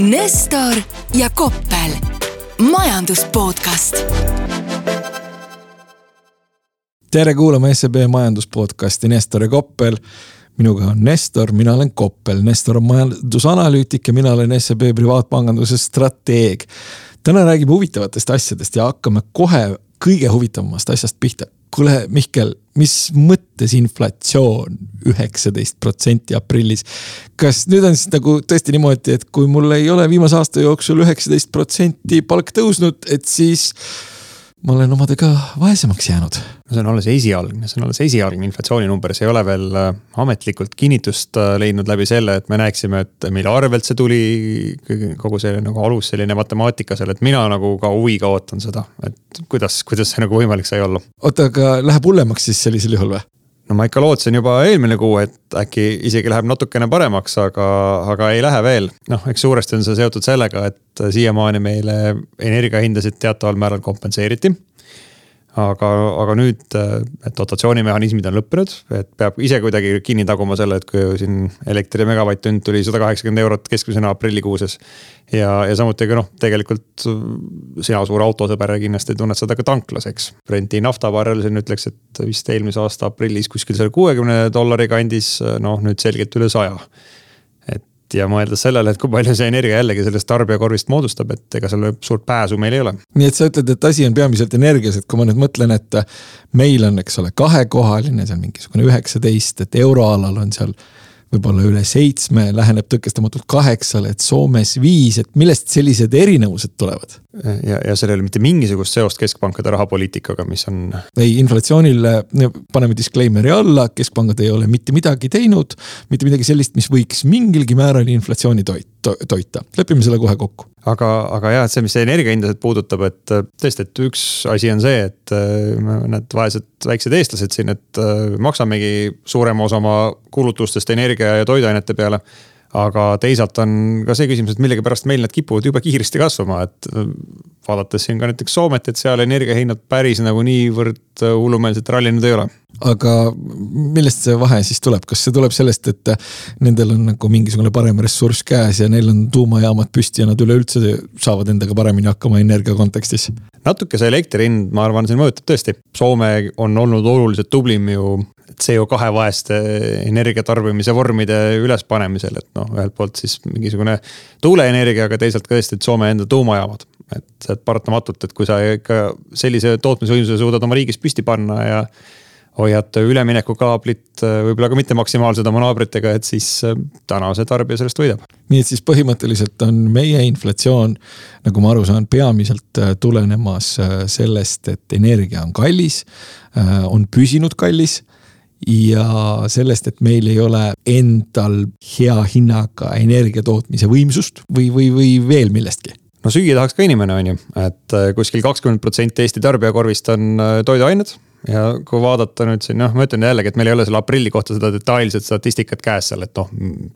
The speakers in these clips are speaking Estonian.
Nestor ja Koppel, majandus podcast. tere kuulama SEB majandus podcasti Nestor ja Koppel. minuga on Nestor, mina olen Koppel, Nestor on majandusanalüütik ja mina olen SEB privaatpanganduse strateeg. täna räägime huvitavatest asjadest ja hakkame kohe kõige huvitavamast asjast pihta kuule, Mihkel, mis mõttes inflatsioon üheksateist protsenti aprillis? kas nüüd on siis nagu tõesti niimoodi, et kui mul ei ole viimase aasta jooksul üheksateist protsenti palk tõusnud, et siis ma olen omadega vaesemaks jäänud. see on alles esialgne, see on alles esialgne inflatsioonimumber, see ei ole veel äh, ametlikult kinnitust äh, leidnud läbi selle, et me näeksime, et mille arvelt see tuli. kogu see nagu alus, selline matemaatika seal, et mina nagu ka huviga ootan seda, et kuidas, kuidas see nagu võimalik sai olla. oota, aga läheb hullemaks siis sellisel juhul või? No ma ikka lootsin juba eelmine kuu, et äkki isegi läheb natukene paremaks, aga, aga ei lähe veel. noh, eks suuresti on see seotud sellega, et siiamaani meile energiahindasid teataval määral kompenseeriti aga, aga nüüd, et dotatsioonimehhanismid on lõppenud, et peab ise kuidagi kinni taguma selle, et kui siin elektri megavatt-tund tuli sada kaheksakümmend eurot keskmisena aprillikuuses. ja, ja samuti ka noh, tegelikult sina suur autosõber kindlasti tunned seda ka tanklas, eks. Brenti naftabarrel siin ütleks, et vist eelmise aasta aprillis kuskil seal kuuekümne dollari kandis, noh nüüd selgelt üle saja ja mõeldes sellele, et kui palju see energia jällegi sellest tarbijakorvist moodustab, et ega seal suurt pääsu meil ei ole. nii et sa ütled, et asi on peamiselt energias, et kui ma nüüd mõtlen, et meil on, eks ole, kahekohaline seal mingisugune üheksateist, et euroalal on seal võib-olla üle seitsme, läheneb tõkestamatult kaheksale, et Soomes viis, et millest sellised erinevused tulevad? ja, ja seal ei ole mitte mingisugust seost keskpankade rahapoliitikaga, mis on. ei, inflatsioonile paneme disclaimer'i alla, keskpangad ei ole mitte midagi teinud, mitte midagi sellist, mis võiks mingilgi määral inflatsiooni toit, to, toita, lepime selle kohe kokku. Aga, aga jah, et see, mis energiahindasid puudutab, et tõesti, et üks asi on see, et need vaesed väiksed eestlased siin, et maksamegi suurema osa oma kulutustest energia ja toiduainete peale aga teisalt on ka see küsimus, et millegipärast meil need kipuvad jube kiiresti kasvama, et äh, vaadates siin ka näiteks Soomet, et seal energiahinnad päris nagu niivõrd äh, hullumeelselt rallinud ei ole. aga millest see vahe siis tuleb, kas see tuleb sellest, et nendel on nagu mingisugune parem ressurss käes ja neil on tuumajaamad püsti ja nad üleüldse saavad endaga paremini hakkama energia kontekstis? natuke see elektri hind, ma arvan, siin mõjutab tõesti. Soome on olnud oluliselt tublim ju CO2 vaeste energia tarbimise vormide ülespanemisel, et noh, ühelt poolt siis mingisugune tuuleenergia, aga teisalt ka tõesti, et Soome enda tuumajaamad. et, et paratamatult, et kui sa ikka sellise tootmisvõimsuse suudad oma riigis püsti panna ja hoiad üleminekukaablit võib-olla ka mitte maksimaalselt oma naabritega, et siis äh, täna see tarbija sellest võidab. nii et siis põhimõtteliselt on meie inflatsioon, nagu ma aru saan, peamiselt äh, tulenemas äh, sellest, et energia on kallis, on püsinud kallis ja sellest, et meil ei ole endal hea hinnaga energia tootmise võimsust või, või, või veel millestki? no süüa tahaks ka inimene, on ju, et äh, kuskil kakskümmend protsenti Eesti tarbijakorvist on äh, toiduained. ja kui vaadata nüüd siin noh, ma ütlen jällegi, et meil ei ole selle aprilli kohta seda detailset statistikat käes seal, et noh,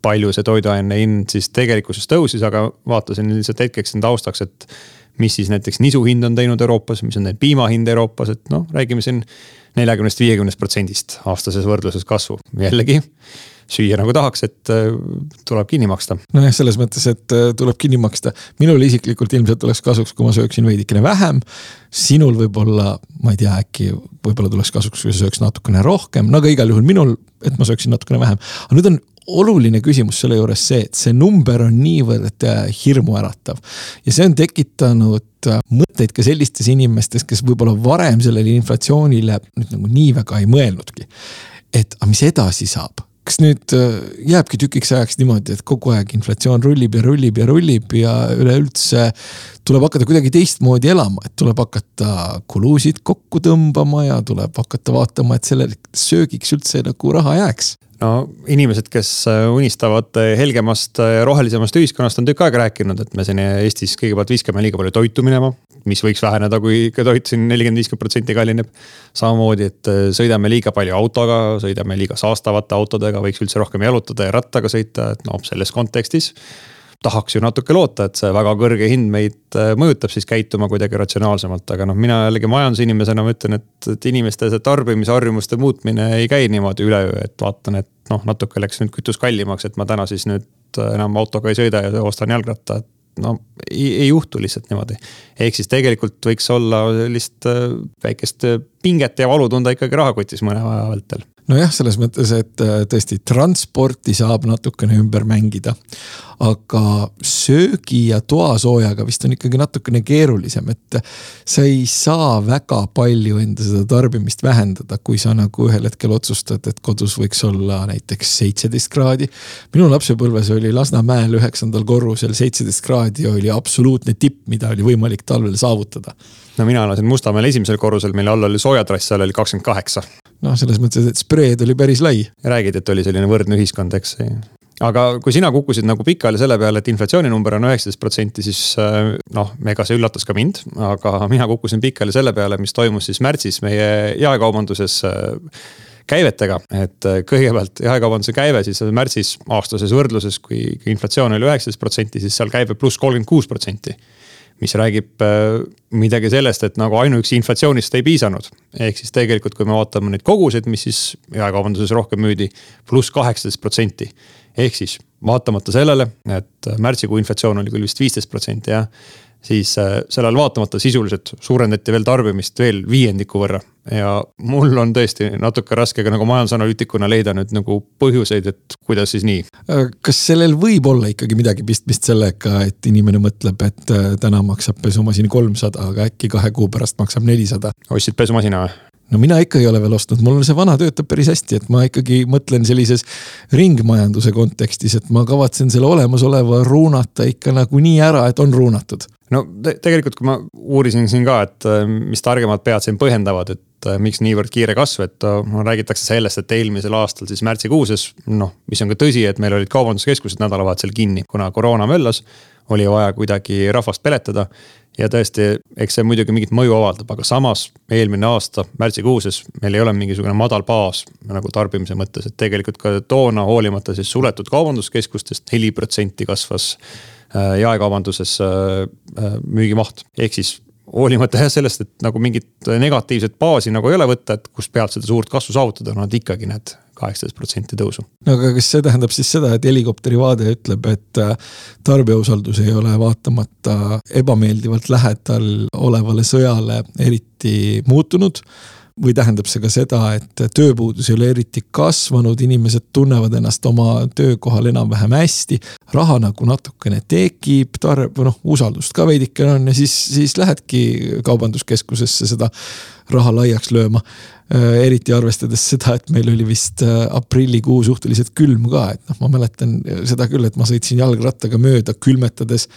palju see toiduaine hind siis tegelikkuses tõusis, aga vaatasin lihtsalt hetkeks siin taustaks, et mis siis näiteks nisu hind on teinud Euroopas, mis on piima hind Euroopas, et noh, räägime siin neljakümnest, viiekümnest protsendist aastases võrdluses kasvu, jällegi süüa nagu tahaks, et äh, tuleb kinni maksta. nojah, selles mõttes, et äh, tuleb kinni maksta. minul isiklikult ilmselt oleks kasuks, kui ma sööksin veidikene vähem. sinul võib-olla, ma ei tea, äkki võib-olla tuleks kasuks, kui sa sööks natukene rohkem, no aga igal juhul minul, et ma sööksin natukene vähem. aga nüüd on oluline küsimus selle juures see, et see number on niivõrd äh, hirmuäratav. Ja see on tekitanud äh, mõtteid ka sellistes inimestes, kes võib-olla varem sellele inflatsioonile nüüd nagu nii väga ei mõelnudki. et aga mis edasi saab, kas nüüd äh, jääbki tükiks ajaks niimoodi, et kogu aeg inflatsioon rullib ja rullib ja rullib ja üleüldse tuleb hakata kuidagi teistmoodi elama, et tuleb hakata kulusid kokku tõmbama ja tuleb hakata vaatama, et sellele söögiks üldse nagu raha jääks no inimesed, kes äh, unistavad äh, helgemast äh, rohelisemast ühiskonnast, on tükk aega rääkinud, et me siin Eestis kõigepealt viskame liiga palju toitu minema. mis võiks väheneda, kui ikka toit siin nelikümmend, viiskümmend protsenti kallineb. samamoodi, et sõidame liiga palju autoga, sõidame liiga saastavate autodega, võiks üldse rohkem jalutada ja rattaga sõita, et noh, selles kontekstis tahaks ju natuke loota, et see väga kõrge hind meid äh, mõjutab siis käituma kuidagi ratsionaalsemalt, aga noh, mina jällegi majandusinimesena ma ütlen, et, et inimeste see tarbimisharjumuste muutmine ei käi niimoodi üleöö, et vaatan, et noh, natuke läks nüüd kütus kallimaks, et ma täna siis nüüd enam autoga ei sõida ja ostan jalgratta, et no ei, ei juhtu lihtsalt niimoodi. ehk siis tegelikult võiks olla sellist äh, väikest pinget ja valu tunda ikkagi rahakotis mõne aja vältel nojah, selles mõttes, et äh, tõesti transporti saab natukene ümber mängida. aga söögi ja toasoojaga vist on ikkagi natukene keerulisem, et sa ei saa väga palju enda seda tarbimist vähendada, kui sa nagu ühel hetkel otsustad, et kodus võiks olla näiteks seitseteist kraadi. minu lapsepõlves oli Lasnamäel üheksandal korrusel seitseteist kraadi oli absoluutne tipp, mida oli võimalik talvel saavutada no mina elasin Mustamäel esimesel korrusel, mille all oli soojatrass, seal oli kakskümmend kaheksa. noh, selles mõttes, et spreed oli päris lai. räägid, et oli selline võrdne ühiskond, eks aga kui sina kukkusid nagu pikali selle peale, et inflatsiooninumber on üheksateist protsenti, siis äh, noh, ega see üllatas ka mind, aga mina kukkusin pikali selle peale, mis toimus siis märtsis meie jaekaubanduses äh, käivetega, et äh, kõigepealt jaekaubanduse käive siis märtsis aastases võrdluses, kui inflatsioon oli üheksateist protsenti, siis seal käive pluss kolmkümmend kuus protsenti mis räägib äh, midagi sellest, et nagu ainuüksi inflatsioonist ei piisanud. ehk siis tegelikult, kui me vaatame neid koguseid, mis siis jaekaubanduses rohkem müüdi, pluss kaheksateist protsenti. ehk siis vaatamata sellele, et märtsikuu inflatsioon oli küll vist viisteist protsenti jah siis äh, sellele vaatamata sisuliselt suurendati veel tarbimist veel viiendiku võrra. ja mul on tõesti natuke raske ka nagu majandusanalüütikuna leida nüüd nagu põhjuseid, et kuidas siis nii. Äh, kas sellel võib olla ikkagi midagi pistmist sellega, et inimene mõtleb, et äh, täna maksab pesumasin kolmsada, aga äkki kahe kuu pärast maksab nelisada? ostsid pesumasina või? No mina ikka ei ole veel ostnud, mul see vana töötab päris hästi, et ma ikkagi mõtlen sellises ringmajanduse kontekstis, et ma kavatsen selle olemasoleva ruunata ikka nagunii ära, et on ruunatud no te tegelikult, kui ma uurisin siin ka, et äh, mis targemad pead siin põhjendavad, et äh, miks niivõrd kiire kasv, et äh, no, räägitakse sellest, et eelmisel aastal siis märtsikuuses, noh, mis on ka tõsi, et meil olid kaubanduskeskused nädalavahetusel kinni, kuna koroona möllas. oli vaja kuidagi rahvast peletada ja tõesti, eks see muidugi mingit mõju avaldab, aga samas eelmine aasta märtsikuuses meil ei ole mingisugune madal baas nagu tarbimise mõttes, et tegelikult ka toona hoolimata siis suletud kaubanduskeskustest neli protsenti kasvas Äh, jaekaubanduses äh, äh, müügimaht, ehk siis hoolimata jah sellest, et nagu mingit negatiivset baasi nagu ei ole võtta, et kust pealt seda suurt kasvu saavutada, nad ikkagi näed kaheksateist protsenti tõusu. no aga kas see tähendab siis seda, et helikopteri vaade ütleb, et tarbija usaldus ei ole vaatamata ebameeldivalt lähedal olevale sõjale eriti muutunud? Või tähendab see ka seda, et tööpuudus ei ole eriti kasvanud, inimesed tunnevad ennast oma töökohal enam-vähem hästi. raha nagu natukene tekib, tarb-, noh usaldust ka veidikene on ja siis, siis lähedki kaubanduskeskusesse seda raha laiaks lööma. eriti arvestades seda, et meil oli vist äh, aprillikuu suhteliselt külm ka, et noh, ma mäletan seda küll, et ma sõitsin jalgrattaga mööda, külmetades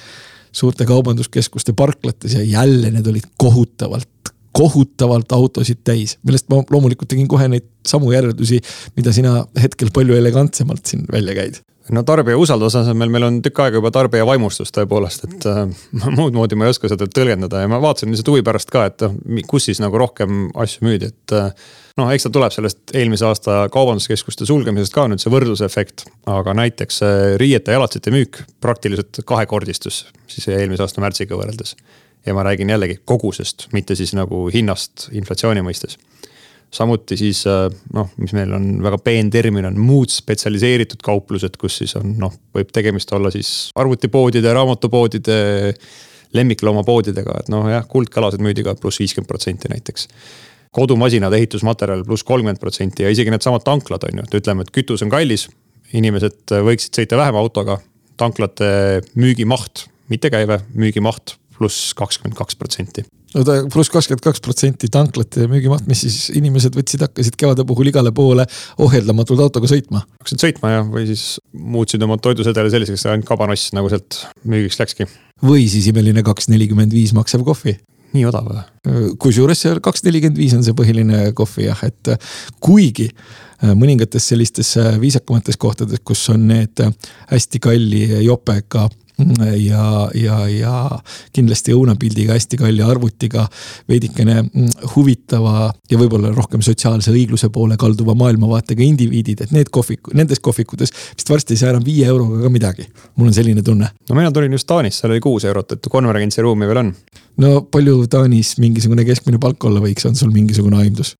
suurte kaubanduskeskuste parklates ja jälle need olid kohutavalt kohutavalt autosid täis, millest ma loomulikult tegin kohe neid samu järeldusi, mida sina hetkel palju elegantsemalt siin välja käid no tarbija usalduse asemel meil on tükk aega juba tarbija vaimustus tõepoolest, et äh, muud moodi ma ei oska seda tõlgendada ja ma vaatasin lihtsalt huvi pärast ka, et kus siis nagu rohkem asju müüdi, et äh,. noh, eks ta tuleb sellest eelmise aasta kaubanduskeskuste sulgemisest ka nüüd see võrdlusefekt, aga näiteks äh, riiete ja jalatsite müük praktiliselt kahekordistus siis eelmise aasta märtsiga võrreldes ja ma räägin jällegi kogusest, mitte siis nagu hinnast inflatsiooni mõistes. samuti siis äh, noh, mis meil on väga peen termin, on muud spetsialiseeritud kauplused, kus siis on noh, võib tegemist olla siis arvutipoodide, raamatupoodide, lemmikloomapoodidega, et noh jah, kuldkalasid müüdi ka pluss viiskümmend protsenti näiteks kodumasinad, ehitusmaterjal pluss kolmkümmend protsenti ja isegi needsamad tanklad on ju, et ütleme, et kütus on kallis. inimesed võiksid sõita vähem autoga, tanklate müügimaht, mitte käive, müügimaht pluss kakskümmend kaks protsenti no ta pluss kakskümmend kaks protsenti tanklate müügimaht, mis siis inimesed võtsid, hakkasid kevade puhul igale poole ohjeldamatult autoga sõitma. hakkasid sõitma jah, või siis muutsid oma toidusedeli selliseks, et ainult kabanoss nagu sealt müügiks läkski. või siis imeline kaks nelikümmend viis maksev kohvi nii odav või? kusjuures see kaks nelikümmend viis on see põhiline kohvi jah, et kuigi äh, mõningates sellistes äh, viisakamates kohtades, kus on need äh, hästi kalli jopega ja, ja, ja kindlasti õunapildiga, hästi kalli arvutiga, veidikene mm, huvitava ja võib-olla rohkem sotsiaalse õigluse poole kalduva maailmavaatega indiviidid, et need kohvikud, nendes kohvikutes vist varsti ei saa enam viie euroga ka midagi. mul on selline tunne. no mina tulin just Taanist, seal oli kuus eurot, et konverentsi ruumi veel on. no palju Taanis mingisugune keskmine palk olla võiks, on sul mingisugune aimdus?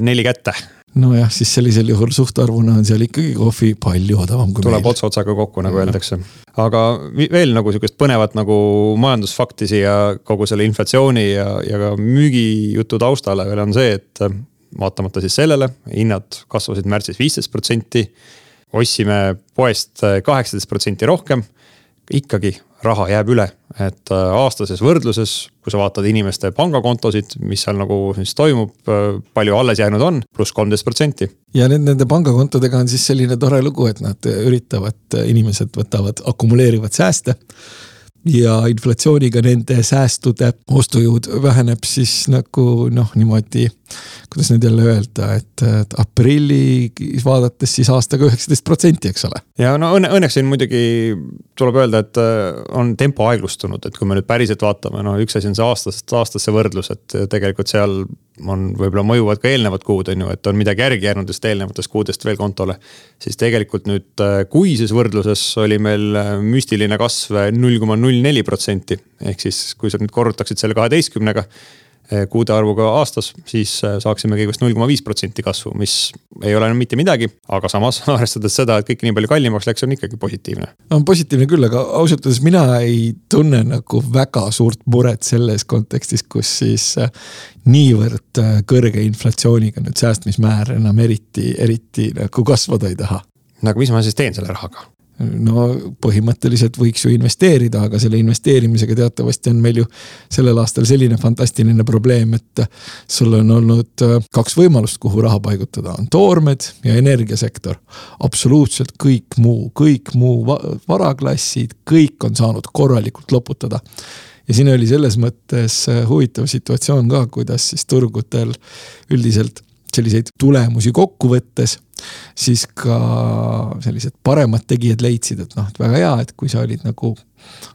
neli kätte nojah, siis sellisel juhul suhtarvuna on seal ikkagi kohvi palju odavam kui tuleb meil. ots otsaga kokku, nagu öeldakse. aga veel nagu sihukest põnevat nagu majandusfakti siia kogu selle inflatsiooni ja, ja ka müügijutu taustale veel on see, et vaatamata siis sellele, hinnad kasvasid märtsis viisteist protsenti. ostsime poest kaheksateist protsenti rohkem ikkagi raha jääb üle, et äh, aastases võrdluses, kui sa vaatad inimeste pangakontosid, mis seal nagu siis toimub, äh, palju alles jäänud on, pluss kolmteist protsenti. ja nüüd nende pangakontodega on siis selline tore lugu, et nad üritavad, inimesed võtavad, akumuleerivad sääste ja inflatsiooniga nende säästude ostujõud väheneb siis nagu noh, niimoodi. Kuidas nüüd jälle öelda, et, et aprilli vaadates siis aastaga üheksateist protsenti, eks ole. ja no õnne, õnneks siin muidugi tuleb öelda, et äh, on tempo aeglustunud, et kui me nüüd päriselt vaatame, no üks asi on see aastast aastasse võrdlus, et tegelikult seal on võib-olla mõjuvad ka eelnevad kuud, on ju, et on midagi järgi jäänud just eelnevatest kuudest veel kontole. siis tegelikult nüüd äh, kuises võrdluses oli meil äh, müstiline kasv null koma null neli protsenti. ehk siis, kui sa nüüd korrutaksid selle kaheteistkümnega kuude arvuga aastas, siis eh, saaksime kõigest null koma viis protsenti kasvu, mis ei ole enam mitte midagi. aga samas arvestades seda, et kõik nii palju kallimaks läks, on ikkagi positiivne. on positiivne küll, aga ausalt öeldes mina ei tunne nagu väga suurt muret selles kontekstis, kus siis eh, niivõrd kõrge inflatsiooniga nüüd säästmismäär enam eriti, eriti nagu kasvada ei taha. no aga mis ma siis teen selle rahaga? No põhimõtteliselt võiks ju investeerida, aga selle investeerimisega teatavasti on meil ju sellel aastal selline fantastiline probleem, et sul on olnud äh, kaks võimalust, kuhu raha paigutada, on toormed ja energiasektor. absoluutselt kõik muu, kõik muu varaklassid, kõik on saanud korralikult loputada ja siin oli selles mõttes äh, huvitav situatsioon ka, kuidas siis turgudel üldiselt selliseid tulemusi kokku võttes siis ka sellised paremad tegijad leidsid, et noh, et väga hea, et kui sa olid nagu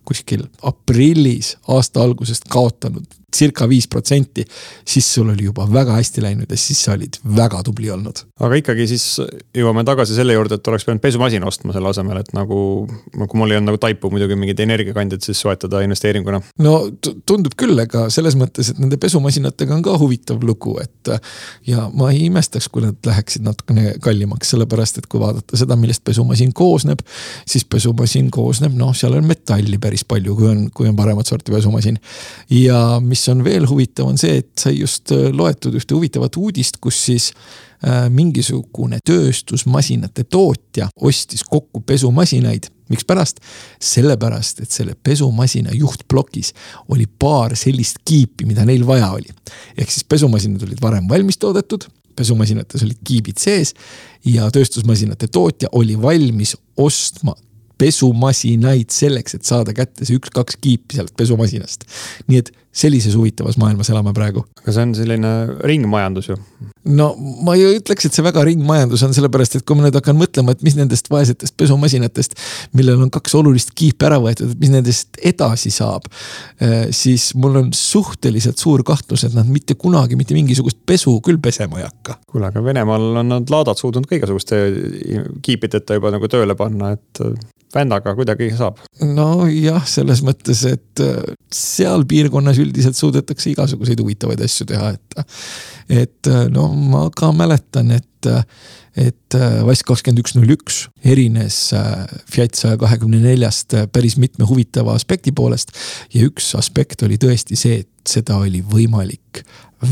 kuskil aprillis aasta algusest kaotanud circa viis protsenti, siis sul oli juba väga hästi läinud ja siis sa olid väga tubli olnud. aga ikkagi siis jõuame tagasi selle juurde, et oleks pidanud pesumasina ostma selle asemel, et nagu, kui mul ei olnud nagu taipu muidugi mingeid energiakandjaid siis soetada investeeringuna. no tundub küll, aga selles mõttes, et nende pesumasinatega on ka huvitav lugu, et ja ma ei imestaks, kui nad läheksid natukene kallimaks, sellepärast et kui vaadata seda, millest pesumasin koosneb, siis pesumasin koosneb, noh, seal on metalli päris palju, kui on, kui on paremat sorti pesumasin. ja mis mis on veel huvitav, on see, et sai just äh, loetud ühte huvitavat uudist, kus siis äh, mingisugune tööstusmasinate tootja ostis kokku pesumasinaid. mikspärast? sellepärast, et selle pesumasina juhtplokis oli paar sellist kiipi, mida neil vaja oli. ehk siis pesumasinad olid varem valmis toodetud pesumasinates olid kiibid sees ja tööstusmasinate tootja oli valmis ostma pesumasinaid selleks, et saada kätte see üks-kaks kiipi sealt pesumasinast. nii et sellises huvitavas maailmas elame praegu. aga see on selline ringmajandus ju. no ma ei ütleks, et see väga ringmajandus on, sellepärast et kui ma nüüd hakkan mõtlema, et mis nendest vaesetest pesumasinatest, millel on kaks olulist kiipi ära võetud, et mis nendest edasi saab. Eh, siis mul on suhteliselt suur kahtlus, et nad mitte kunagi mitte mingisugust pesu küll pesema ei hakka. kuule, aga Venemaal on nad laadad suutnud ka igasuguste kiipideta juba nagu tööle panna, et vändaga kuidagi saab. nojah, selles mõttes, et äh, seal piirkonnas üldiselt suudetakse igasuguseid huvitavaid asju teha, et. et äh, no ma ka mäletan, et, et West kakskümmend üks null üks erines äh, Fiat saja kahekümne neljast päris mitme huvitava aspekti poolest. ja üks aspekt oli tõesti see, et seda oli võimalik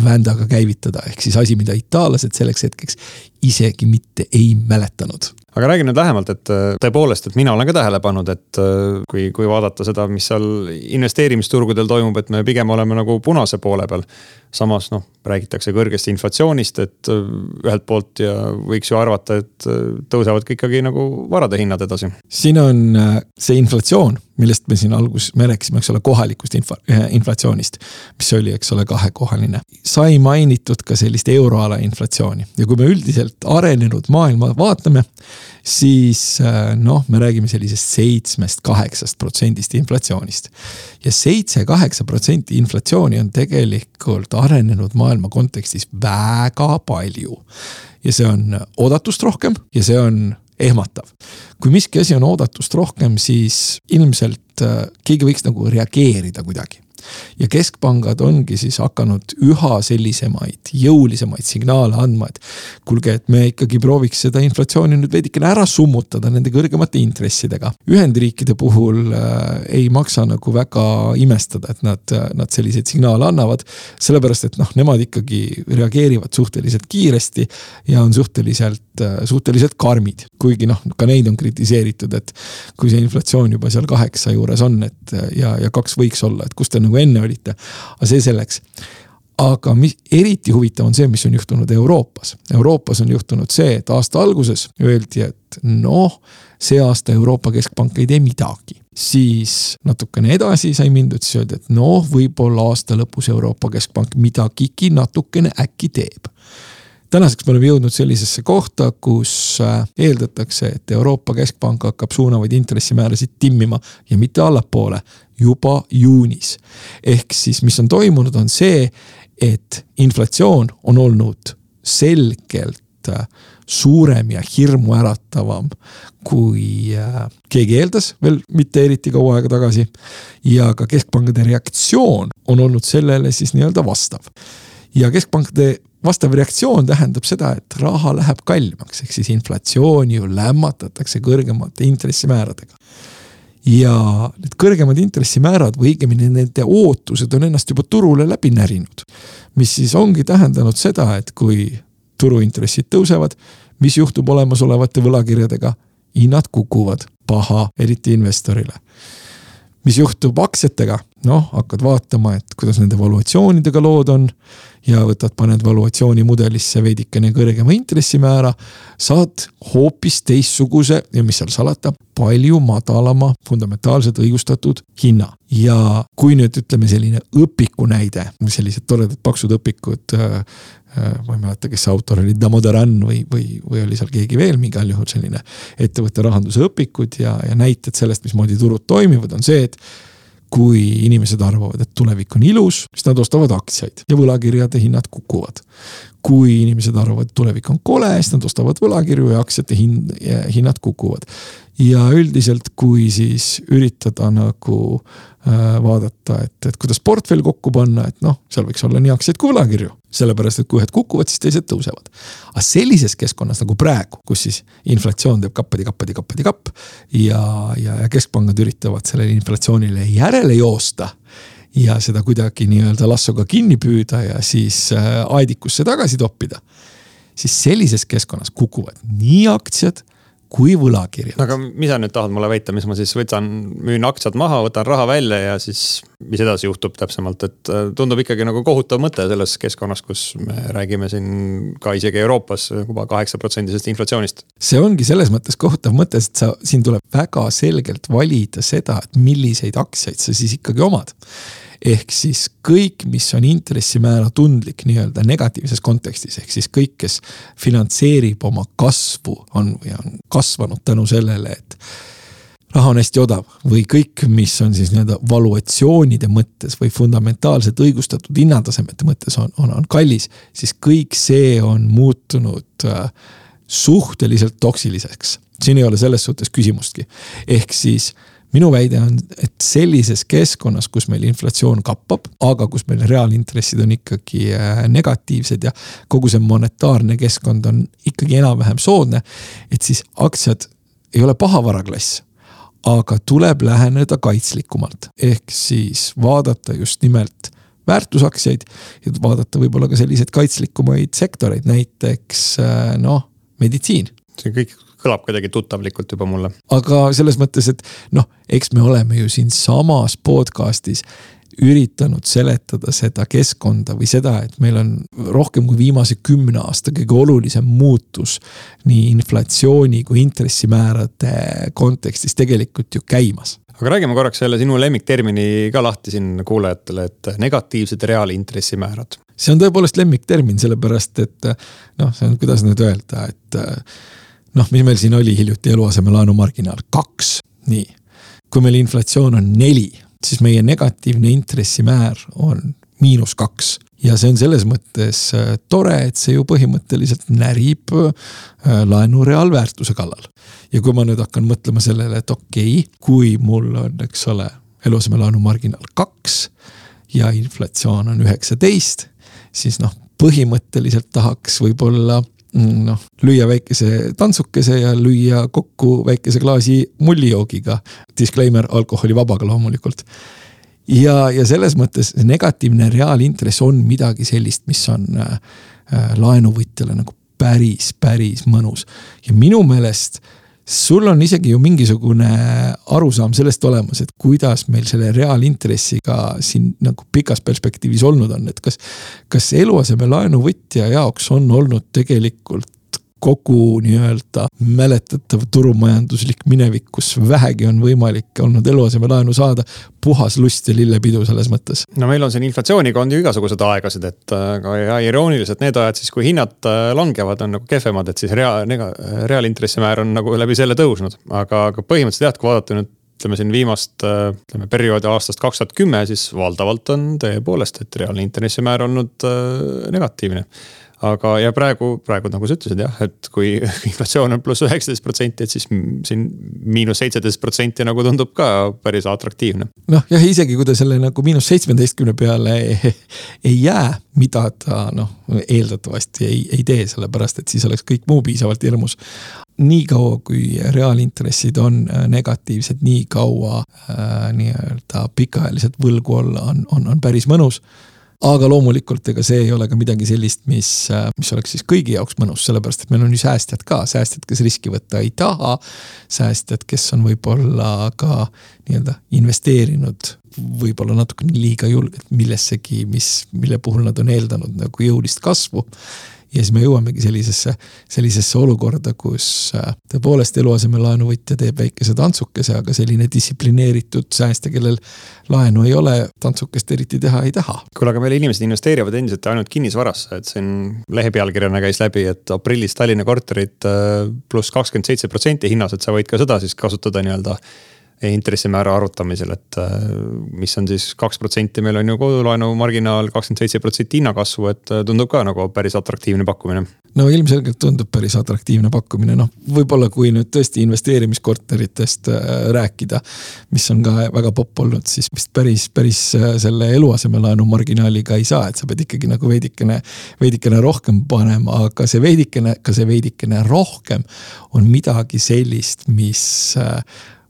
vändaga käivitada, ehk siis asi, mida itaallased selleks hetkeks isegi mitte ei mäletanud aga räägi nüüd lähemalt, et äh, tõepoolest, et mina olen ka tähele pannud, et äh, kui, kui vaadata seda, mis seal investeerimisturgudel toimub, et me pigem oleme nagu punase poole peal. samas noh, räägitakse kõrgest inflatsioonist, et äh, ühelt poolt ja võiks ju arvata, et tõusevad ka ikkagi nagu varade hinnad edasi. siin on see inflatsioon, millest me siin alguses, me rääkisime, eks ole, kohalikust info, inflatsioonist. mis oli, eks ole, kahekohaline. sai mainitud ka sellist euroala inflatsiooni ja kui me üldiselt arenenud maailma vaatame siis äh, noh, me räägime sellisest seitsmest, kaheksast protsendist inflatsioonist. ja seitse-kaheksa protsenti inflatsiooni on tegelikult arenenud maailma kontekstis väga palju. ja see on oodatust rohkem ja see on ehmatav. kui miski asi on oodatust rohkem, siis ilmselt äh, keegi võiks nagu reageerida kuidagi ja keskpangad ongi siis hakanud üha sellisemaid jõulisemaid signaale andma, et kuulge, et me ikkagi prooviks seda inflatsiooni nüüd veidikene ära summutada nende kõrgemate intressidega. Ühendriikide puhul äh, ei maksa nagu väga imestada, et nad, nad selliseid signaale annavad. sellepärast, et noh, nemad ikkagi reageerivad suhteliselt kiiresti ja on suhteliselt, suhteliselt karmid. kuigi noh, ka neid on kritiseeritud, et kui see inflatsioon juba seal kaheksa juures on, et ja, ja kaks võiks olla, et kus te nagu enne olite. aga see selleks aga mis eriti huvitav on see, mis on juhtunud Euroopas. Euroopas on juhtunud see, et aasta alguses öeldi, et noh, see aasta Euroopa Keskpank ei tee midagi. siis natukene edasi sai mindud, siis öeldi, et noh, võib-olla aasta lõpus Euroopa Keskpank midagigi natukene äkki teeb tänaseks me oleme jõudnud sellisesse kohta, kus äh, eeldatakse, et Euroopa Keskpank hakkab suunavaid intressimäärasid timmima ja mitte allapoole juba juunis. ehk siis, mis on toimunud, on see, et inflatsioon on olnud selgelt äh, suurem ja hirmuäratavam, kui äh, keegi eeldas veel mitte eriti kaua aega tagasi. ja ka keskpankade reaktsioon on olnud sellele siis nii-öelda vastav. ja keskpankade vastav reaktsioon tähendab seda, et raha läheb kallimaks, ehk siis inflatsiooni ju lämmatatakse kõrgemate intressimääradega. ja need kõrgemad intressimäärad või õigemini nende ootused on ennast juba turule läbi närinud. mis siis ongi tähendanud seda, et kui turuintressid tõusevad, mis juhtub olemasolevate võlakirjadega? hinnad kukuvad, paha, eriti investorile mis juhtub aktsiatega, noh, hakkad vaatama, et kuidas nende valuatsioonidega lood on. ja võtad, paned valuatsioonimudelisse veidikene kõrgema intressimäära, saad hoopis teistsuguse ja mis seal salata, palju madalama fundamentaalselt õigustatud hinna. ja kui nüüd ütleme selline õpiku näide, sellised toredad paksud õpikud äh, Äh, ma ei mäleta, kes see autor oli, Damodaran või, või, või oli seal keegi veel, igal juhul selline ettevõtte rahanduse õpikud ja, ja näited sellest, mismoodi turud toimivad, on see, et kui inimesed arvavad, et tulevik on ilus, siis nad ostavad aktsiaid ja võlakirjade hinnad kukuvad. kui inimesed arvavad, et tulevik on kole, siis nad ostavad võlakirju ja aktsiate hind, hinnad kukuvad ja üldiselt, kui siis üritada nagu äh, vaadata, et, et kuidas portfell kokku panna, et noh, seal võiks olla nii aktsiaid kui võlakirju. sellepärast, et kui ühed kukuvad, siis teised tõusevad. aga sellises keskkonnas nagu praegu, kus siis inflatsioon teeb kappadi, kappadi, kappadi, kapp ja, ja, ja keskpangad üritavad sellele inflatsioonile järele joosta ja seda kuidagi nii-öelda lassoga kinni püüda ja siis äh, aedikusse tagasi toppida. siis sellises keskkonnas kukuvad nii aktsiad kui võlakirjad. aga mis sa nüüd tahad mulle väita, mis ma siis võtan, müün aktsiad maha, võtan raha välja ja siis mis edasi juhtub täpsemalt, et äh, tundub ikkagi nagu kohutav mõte selles keskkonnas, kus me räägime siin ka isegi Euroopas juba kaheksa protsendisest inflatsioonist. see ongi selles mõttes kohutav mõte, sest sa, siin tuleb väga selgelt valida seda, et milliseid aktsiaid sa siis ikkagi omad ehk siis kõik, mis on intressimäära tundlik nii-öelda negatiivses kontekstis, ehk siis kõik, kes finantseerib oma kasvu, on või on kasvanud tänu sellele, et raha on hästi odav või kõik, mis on siis nii-öelda valuatsioonide mõttes või fundamentaalselt õigustatud hinnatasemete mõttes on, on, on kallis, siis kõik see on muutunud äh, suhteliselt toksiliseks. siin ei ole selles suhtes küsimustki. ehk siis äh, minu väide on, et sellises keskkonnas, kus meil inflatsioon kappab, aga kus meil reaalintressid on ikkagi äh, negatiivsed ja kogu see monetaarne keskkond on ikkagi enam-vähem soodne. et siis aktsiad ei ole pahavaraklass aga tuleb läheneda kaitslikumalt, ehk siis vaadata just nimelt väärtusaktsiaid ja vaadata võib-olla ka selliseid kaitslikumaid sektoreid, näiteks äh, noh, meditsiin. see kõik kõlab kuidagi tuttavlikult juba mulle. aga selles mõttes, et noh, eks me oleme ju siinsamas podcast'is üritanud seletada seda keskkonda või seda, et meil on rohkem kui viimase kümne aasta kõige olulisem muutus nii inflatsiooni kui intressimäärade kontekstis tegelikult ju käimas aga räägime korraks selle sinu lemmiktermini ka lahti siin kuulajatele, et negatiivsed reaalintressimäärad. see on tõepoolest lemmiktermin, sellepärast et noh, see on, kuidas nüüd öelda, et noh, mis meil siin oli hiljuti eluasemelaenu marginaal, kaks, nii. kui meil inflatsioon on neli, siis meie negatiivne intressimäär on miinus kaks ja see on selles mõttes äh, tore, et see ju põhimõtteliselt närib äh, laenu reaalväärtuse kallal. ja kui ma nüüd hakkan mõtlema sellele, et okei okay,, kui mul on, eks ole, eluasemelaenu marginaal kaks ja inflatsioon on üheksateist, siis noh, põhimõtteliselt tahaks võib-olla noh, lüüa väikese tantsukese ja lüüa kokku väikese klaasi mullijoogiga. Disclaimer, alkoholivabaga loomulikult. ja, ja selles mõttes negatiivne reaalintress on midagi sellist, mis on äh, äh laenuvõtjale nagu päris, päris mõnus ja minu meelest äh, sul on isegi ju mingisugune arusaam sellest olemas, et kuidas meil selle reaalintressiga siin nagu pikas perspektiivis olnud on, et kas. kas eluasemelaenu võtja jaoks on olnud tegelikult kogu nii-öelda mäletatav turumajanduslik minevik, kus vähegi on võimalik olnud eluasemelaenu saada. puhas lust ja lillepidu selles mõttes. no meil on siin inflatsiooniga on ju igasuguseid aegasid, et aga ja irooniliselt need ajad siis, kui hinnad äh, langevad, on nagu kehvemad, et siis rea-, reaalintressimäär on nagu läbi selle tõusnud. aga, aga põhimõtteliselt jah, kui vaadata nüüd ütleme siin viimast, äh, ütleme perioodi aastast kaks tuhat kümme, siis valdavalt on tõepoolest, et reaalne intressimäär olnud äh, negatiivne aga, ja praegu, praegu nagu sa ütlesid jah, et kui inflatsioon on pluss üheksateist protsenti, et siis siin miinus seitseteist protsenti nagu tundub ka päris atraktiivne. noh jah, isegi kui ta selle nagu miinus seitsmeteistkümne peale ei, ei jää, mida ta noh, eeldatavasti ei, ei tee, sellepärast et siis oleks kõik muu piisavalt hirmus nii kaua, kui reaalintressid on äh, negatiivsed, nii kaua äh, nii-öelda pikaajaliselt võlgu olla on, on, on päris mõnus aga loomulikult, ega see ei ole ka midagi sellist, mis, äh, mis oleks siis kõigi jaoks mõnus, sellepärast et meil on ju säästjad ka, säästjad, kes riski võtta ei taha. säästjad, kes on võib-olla ka nii-öelda investeerinud võib-olla natukene liiga julgelt millessegi, mis, mille puhul nad on eeldanud nagu jõulist kasvu ja siis me jõuamegi sellisesse, sellisesse olukorda, kus äh, tõepoolest eluasemelaenu võtja teeb väikese tantsukese, aga selline distsiplineeritud säästja, kellel laenu ei ole, tantsukest eriti teha ei taha. kuule, aga meil inimesed investeerivad endiselt ainult kinnisvarasse, et siin lehe pealkirjana käis läbi, et aprillis Tallinna korterid äh, pluss kakskümmend seitse protsenti hinnas, et sa võid ka seda siis kasutada nii-öelda intressimäära arvutamisel, et äh, mis on siis kaks protsenti, meil on ju kodulaenu marginaal kakskümmend seitse protsenti hinnakasvu, et äh, tundub ka nagu päris atraktiivne pakkumine. no ilmselgelt tundub päris atraktiivne pakkumine, noh, võib-olla kui nüüd tõesti investeerimiskorteritest äh, rääkida, mis on ka väga popp olnud, siis vist päris, päris selle eluasemelaenu marginaaliga ei saa, et sa pead ikkagi nagu veidikene, veidikene rohkem panema, aga see veidikene, ka see veidikene rohkem on midagi sellist, mis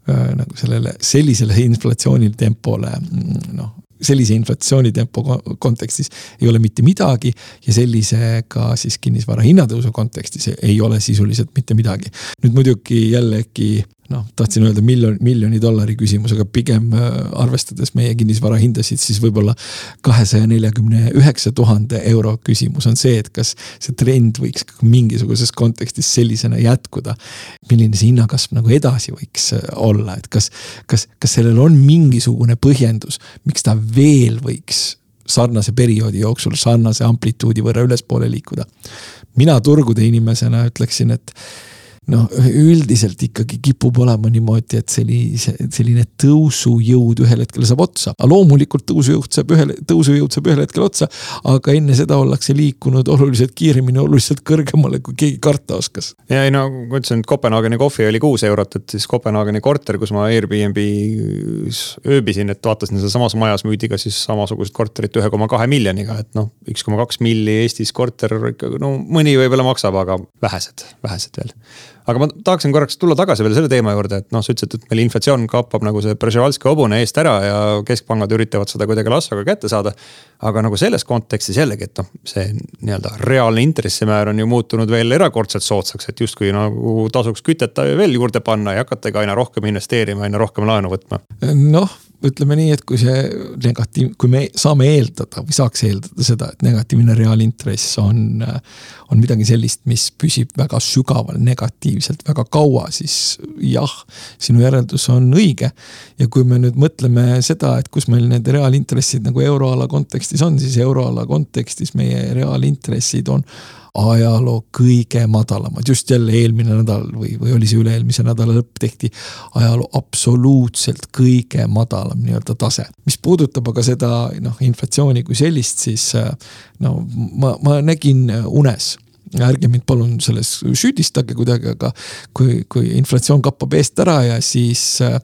nagu sellele, sellisele inflatsioonitempole mm, noh, sellise inflatsioonitempo kontekstis ei ole mitte midagi ja sellisega siis kinnisvara hinnatõusu kontekstis ei ole sisuliselt mitte midagi. nüüd muidugi jällegi noh, tahtsin öelda miljon, miljoni dollari küsimus, aga pigem äh, arvestades meie kinnisvara hindasid, siis võib-olla kahesaja neljakümne üheksa tuhande euro küsimus on see, et kas see trend võiks mingisuguses kontekstis sellisena jätkuda. milline see hinnakasv nagu edasi võiks äh, olla, et kas, kas, kas sellel on mingisugune põhjendus, miks ta veel võiks sarnase perioodi jooksul sarnase amplituudi võrra ülespoole liikuda. mina turgude inimesena ütleksin, et noh, üldiselt ikkagi kipub olema niimoodi, et sellise, selline tõusujõud ühel hetkel saab otsa. aga loomulikult tõusujõud saab ühel, tõusujõud saab ühel hetkel otsa, aga enne seda ollakse liikunud oluliselt kiiremini, oluliselt kõrgemale, kui keegi karta oskas. ja ei no, ma ütlesin, et Kopenhaageni kohvi oli kuus eurot, et siis Kopenhaageni korter, kus ma Airbnb-s ööbisin, et vaatasin sealsamas majas müüdi ka siis samasugust korterit ühe koma kahe miljoniga, et noh, üks koma kaks milli Eestis korter ikka no mõni võib-olla maksab, aga vähesed, vähesed veel aga ma tahaksin korraks tulla tagasi veel selle teema juurde, et noh, sa ütlesid, et meil inflatsioon kappab nagu see Brežnevalski hobune eest ära ja keskpangad üritavad seda kuidagi lassaga kätte saada. aga nagu selles kontekstis jällegi, et noh, see nii-öelda reaalne intressimäär on ju muutunud veel erakordselt soodsaks, et justkui nagu tasuks kütet veel juurde panna ja hakatagi aina rohkem investeerima, aina rohkem laenu võtma. noh ütleme nii, et kui see negatiiv, kui me saame eeldada või saaks eeldada seda, et negatiivne reaalintress on, on midagi sellist, mis püsib väga sügaval negatiivselt väga kaua, siis jah, sinu järeldus on õige. ja kui me nüüd mõtleme seda, et kus meil need reaalintressid nagu euroala kontekstis on, siis euroala kontekstis meie reaalintressid on ajaloo kõige madalamad, just jälle eelmine nädal või, või oli see üle-eelmise nädala lõpp tehti ajaloo absoluutselt kõige madalam nii-öelda tase. mis puudutab aga seda noh, inflatsiooni kui sellist, siis no ma, ma nägin unes ärge mind palun selles süüdistage kuidagi, aga kui, kui inflatsioon kappab eest ära ja siis äh,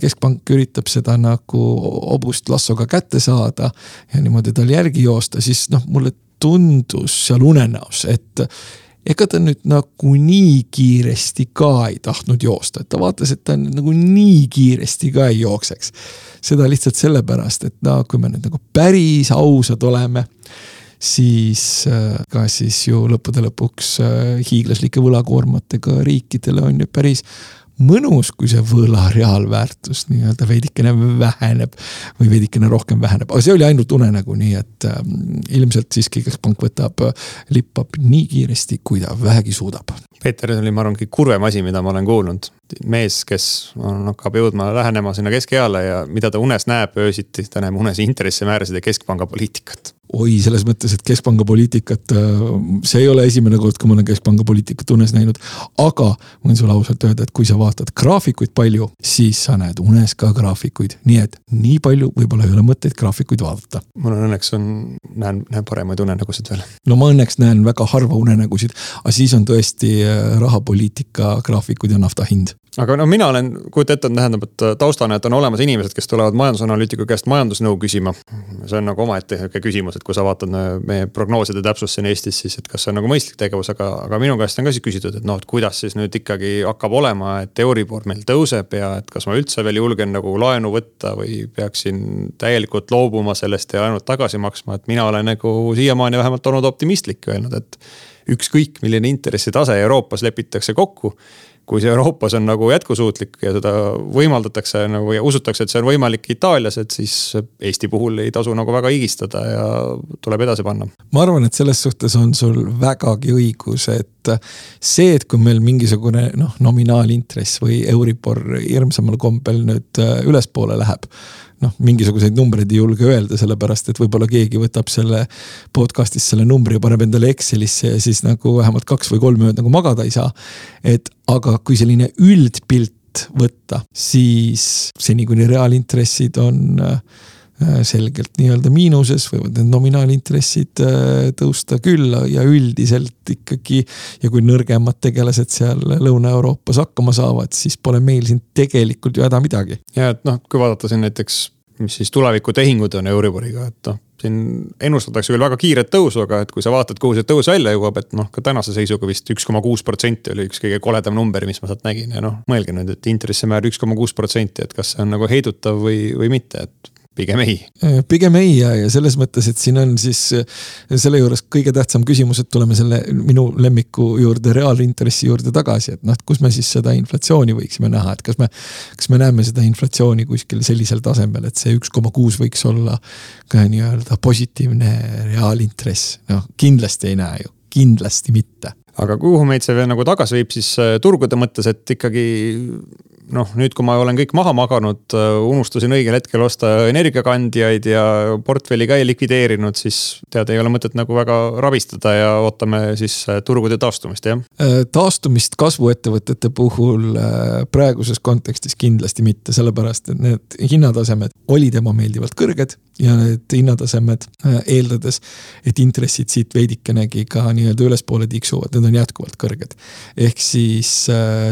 keskpank üritab seda nagu hobust lassoga kätte saada ja niimoodi tal järgi joosta, siis noh, mulle tundus seal unenäos, et ega ta nüüd nagu nii kiiresti ka ei tahtnud joosta, et ta vaatas, et ta nagu nii kiiresti ka ei jookseks. seda lihtsalt sellepärast, et no kui me nüüd nagu päris ausad oleme, siis äh, ka siis ju lõppude lõpuks äh, hiiglaslike võlakoormatega riikidele on ju päris mõnus, kui see võla reaalväärtus nii-öelda veidikene väheneb või veidikene rohkem väheneb, aga see oli ainult unenägu, nii et äh, ilmselt siiski keskpank võtab, lippab nii kiiresti, kui ta vähegi suudab. Peeter, see oli, ma arvan, kõige kurvem asi, mida ma olen kuulnud. Mees, kes on, hakkab jõudma, lähenema sinna keskeale ja mida ta unes näeb öösiti, ta näeb unes intressimäärasid ja keskpanga poliitikat oi, selles mõttes, et keskpanga poliitikat, äh, see ei ole esimene kord, kui ma olen keskpanga poliitikat unes näinud. aga ma võin sulle ausalt öelda, et kui sa vaatad graafikuid palju, siis sa näed unes ka graafikuid, nii et nii palju võib-olla ei ole mõtet graafikuid vaadata. mul on õnneks on, näen, näen paremaid unenägusid veel. no ma õnneks näen väga harva unenägusid, aga siis on tõesti äh, rahapoliitika graafikud ja nafta hind aga no mina olen, kujuta ette, tähendab, et taustana, et on olemas inimesed, kes tulevad majandusanalüütiku käest majandusnõu küsima. see on nagu omaette sihuke küsimus, et kui sa vaatad meie prognooside täpsust siin Eestis, siis et kas see on nagu mõistlik tegevus, aga, aga minu käest on ka siis küsitud, et noh, et kuidas siis nüüd ikkagi hakkab olema, et Euribor meil tõuseb ja et kas ma üldse veel julgen nagu laenu võtta või peaksin täielikult loobuma sellest ja ainult tagasi maksma, et mina olen nagu siiamaani vähemalt olnud optimistlik, öelnud, et ükskõik milline intressitase Euroopas lepitakse kokku kui see Euroopas on nagu jätkusuutlik ja seda võimaldatakse nagu ja usutakse, et see on võimalik Itaalias, et siis Eesti puhul ei tasu nagu väga higistada ja tuleb edasi panna. ma arvan, et selles suhtes on sul vägagi õigus, et see, et kui meil mingisugune noh, nominaalintress või Euribor hirmsamal kombel nüüd äh, ülespoole läheb noh, mingisuguseid numbreid ei julge öelda, sellepärast et võib-olla keegi võtab selle podcast'is selle numbri ja paneb endale Excelisse ja siis nagu vähemalt kaks või kolm ööd nagu magada ei saa. et aga kui selline üldpilt võtta, siis seni kuni reaalintressid on äh, selgelt nii-öelda miinuses, võivad need nominaalintressid äh, tõusta küll ja üldiselt ikkagi. ja kui nõrgemad tegelased seal Lõuna-Euroopas hakkama saavad, siis pole meil siin tegelikult ju häda midagi. ja et noh, kui vaadata siin näiteks, mis siis tulevikutehingud on Euriboriga, et noh siin ennustatakse küll väga kiiret tõusu, aga et kui sa vaatad, kuhu see tõus välja jõuab, et noh, ka tänase seisuga vist üks koma kuus protsenti oli üks kõige koledam number, mis ma sealt nägin ja noh, mõelge nüüd, et intressimäär üks koma kuus protsenti, et kas see on nagu heidutav või, või mitte, et pigem ei. Äh, pigem ei ja, ja selles mõttes, et siin on siis äh, selle juures kõige tähtsam küsimus, et tuleme selle minu lemmiku juurde, reaalintressi juurde tagasi, et noh, et kus me siis seda inflatsiooni võiksime näha, et kas me. kas me näeme seda inflatsiooni kuskil sellisel tasemel, et see üks koma kuus võiks olla ka nii-öelda positiivne reaalintress, noh kindlasti ei näe ju, kindlasti mitte aga kuhu meid see veel nagu tagasi viib siis äh, turgude mõttes, et ikkagi noh, nüüd, kui ma olen kõik maha maganud, äh, unustasin õigel hetkel osta energiakandjaid ja portfelli ka ei likvideerinud, siis tead, ei ole mõtet nagu väga rabistada ja ootame siis äh, turgude taastumist, jah? Äh, taastumist kasvuettevõtete puhul praeguses kontekstis kindlasti mitte, sellepärast et need hinnatasemed olid ebameeldivalt kõrged ja need hinnatasemed eeldades, et intressid siit veidikenegi ka nii-öelda ülespoole tiksuvad, need on jätkuvalt kõrged. ehk siis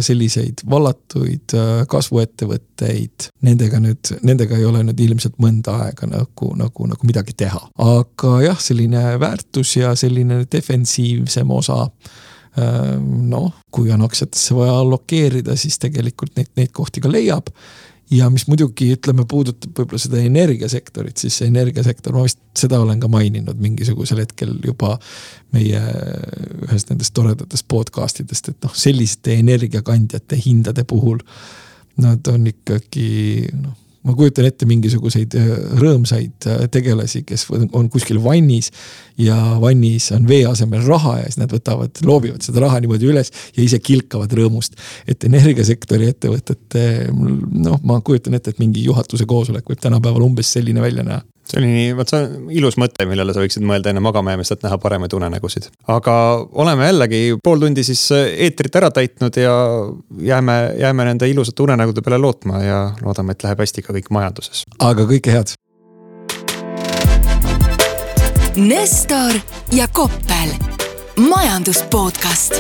selliseid vallatuid kasvuettevõtteid, nendega nüüd, nendega ei ole nüüd ilmselt mõnda aega nagu, nagu, nagu midagi teha. aga jah, selline väärtus ja selline defensiivsem osa noh, kui on aktsiatesse vaja allokeerida, siis tegelikult neid, neid kohti ka leiab ja mis muidugi ütleme, puudutab võib-olla seda energiasektorit, siis see energiasektor, ma vist seda olen ka maininud mingisugusel hetkel juba meie ühest nendest toredatest podcast idest, et noh, selliste energiakandjate hindade puhul. Nad on ikkagi noh ma kujutan ette mingisuguseid äh, rõõmsaid äh, tegelasi, kes on kuskil vannis. ja vannis on vee asemel raha ja siis nad võtavad, loobivad seda raha niimoodi üles ja ise kilkavad rõõmust. et energiasektori ettevõtete, noh, ma kujutan ette, et mingi juhatuse koosolek võib tänapäeval umbes selline välja näha see oli nii, vot see on ilus mõte, millele sa võiksid mõelda enne magama jäämist, et näha paremaid unenägusid. aga oleme jällegi pool tundi siis eetrit ära täitnud ja jääme, jääme nende ilusate unenägude peale lootma ja loodame, et läheb hästi ka kõik majanduses. aga kõike head. Nestor ja Koppel, majandus podcast